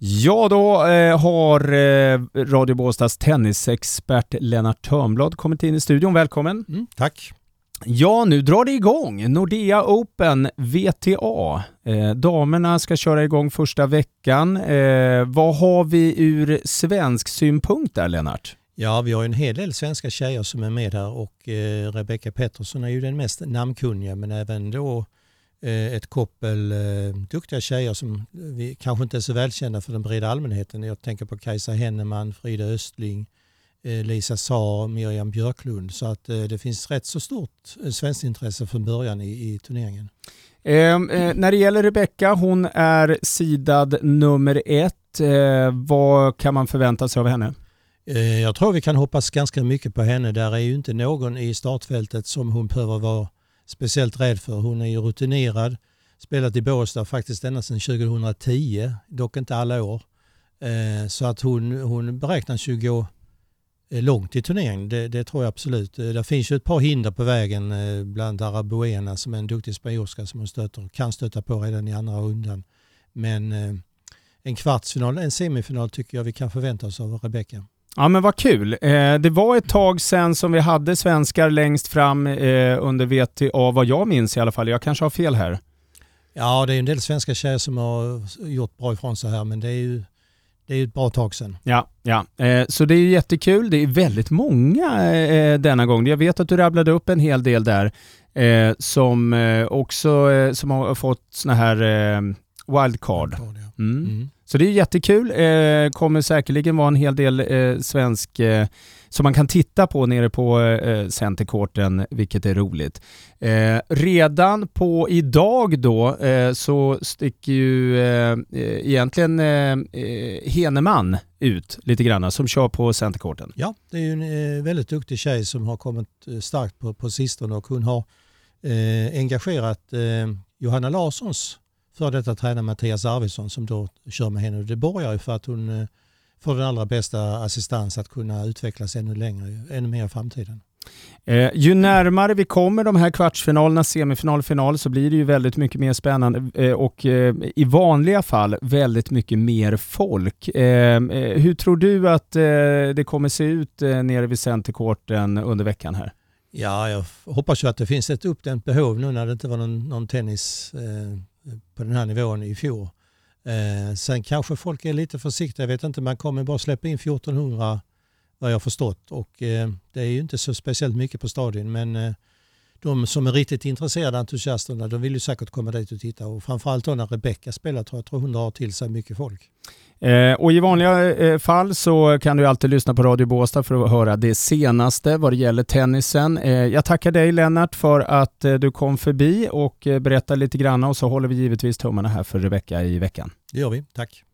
Ja, då eh, har eh, Radio Båstads tennisexpert Lennart Törnblad kommit in i studion. Välkommen! Mm, tack! Ja, nu drar det igång. Nordea Open VTA. Eh, damerna ska köra igång första veckan. Eh, vad har vi ur svensk synpunkt där, Lennart? Ja, vi har en hel del svenska tjejer som är med här och eh, Rebecca Pettersson är ju den mest namnkunniga men även då ett koppel eh, duktiga tjejer som vi kanske inte är så välkända för den breda allmänheten. Jag tänker på Kajsa Henneman, Frida Östling, eh, Lisa Saar, Miriam Björklund. Så att eh, det finns rätt så stort eh, svenskt intresse från början i, i turneringen. Ehm, eh, när det gäller Rebecca, hon är sidad nummer ett. Eh, vad kan man förvänta sig av henne? Eh, jag tror vi kan hoppas ganska mycket på henne. Där är ju inte någon i startfältet som hon behöver vara speciellt rädd för. Hon är ju rutinerad, spelat i Båstad faktiskt ända sedan 2010, dock inte alla år. Eh, så att hon, hon beräknas ju gå eh, långt i turneringen, det, det tror jag absolut. Eh, det finns ju ett par hinder på vägen, bland Arabuena som är en duktig spanjorska som hon stöter, kan stöta på redan i andra rundan. Men en kvartsfinal, en semifinal tycker jag vi kan förvänta oss av Rebecka. Ja men vad kul. Eh, det var ett tag sedan som vi hade svenskar längst fram eh, under VTA, vad jag minns i alla fall. Jag kanske har fel här. Ja, det är en del svenska tjejer som har gjort bra ifrån sig här, men det är ju det är ett bra tag sedan. Ja, ja. Eh, så det är ju jättekul. Det är väldigt många eh, denna gång. Jag vet att du rabblade upp en hel del där eh, som också som har fått såna här wildcard. wildcard ja. mm. Mm. Så det är jättekul. Eh, kommer säkerligen vara en hel del eh, svensk eh, som man kan titta på nere på eh, centerkorten, vilket är roligt. Eh, redan på idag då eh, så sticker ju eh, eh egentligen eh, eh, Heneman ut lite grann som kör på centerkorten. Ja, det är ju en eh, väldigt duktig tjej som har kommit starkt på, på sistone och hon har engagerat Johanna Larssons för detta tränare Mattias Arvidsson som då kör med henne. Det borgar ju för att hon eh, får den allra bästa assistans att kunna utvecklas ännu längre, ännu mer i framtiden. Eh, ju närmare vi kommer de här kvartsfinalerna, semifinal, final så blir det ju väldigt mycket mer spännande eh, och eh, i vanliga fall väldigt mycket mer folk. Eh, eh, hur tror du att det kommer se ut nere vid centerkorten under veckan här? Ja, jag hoppas ju att det finns ett uppdämt behov nu när det inte var någon, någon tennis på den här nivån i fjol. Eh, sen kanske folk är lite försiktiga, jag vet inte, man kommer bara släppa in 1400 vad jag förstått och eh, det är ju inte så speciellt mycket på stadion men eh, de som är riktigt intresserade, entusiasterna, de vill ju säkert komma dit och titta och framförallt då när Rebecka spelar tror jag, tror hon drar till sig mycket folk. Eh, och I vanliga eh, fall så kan du alltid lyssna på Radio Båstad för att höra det senaste vad det gäller tennisen. Eh, jag tackar dig Lennart för att eh, du kom förbi och eh, berättade lite grann och så håller vi givetvis tummarna här för Rebecka i veckan. Det gör vi, tack.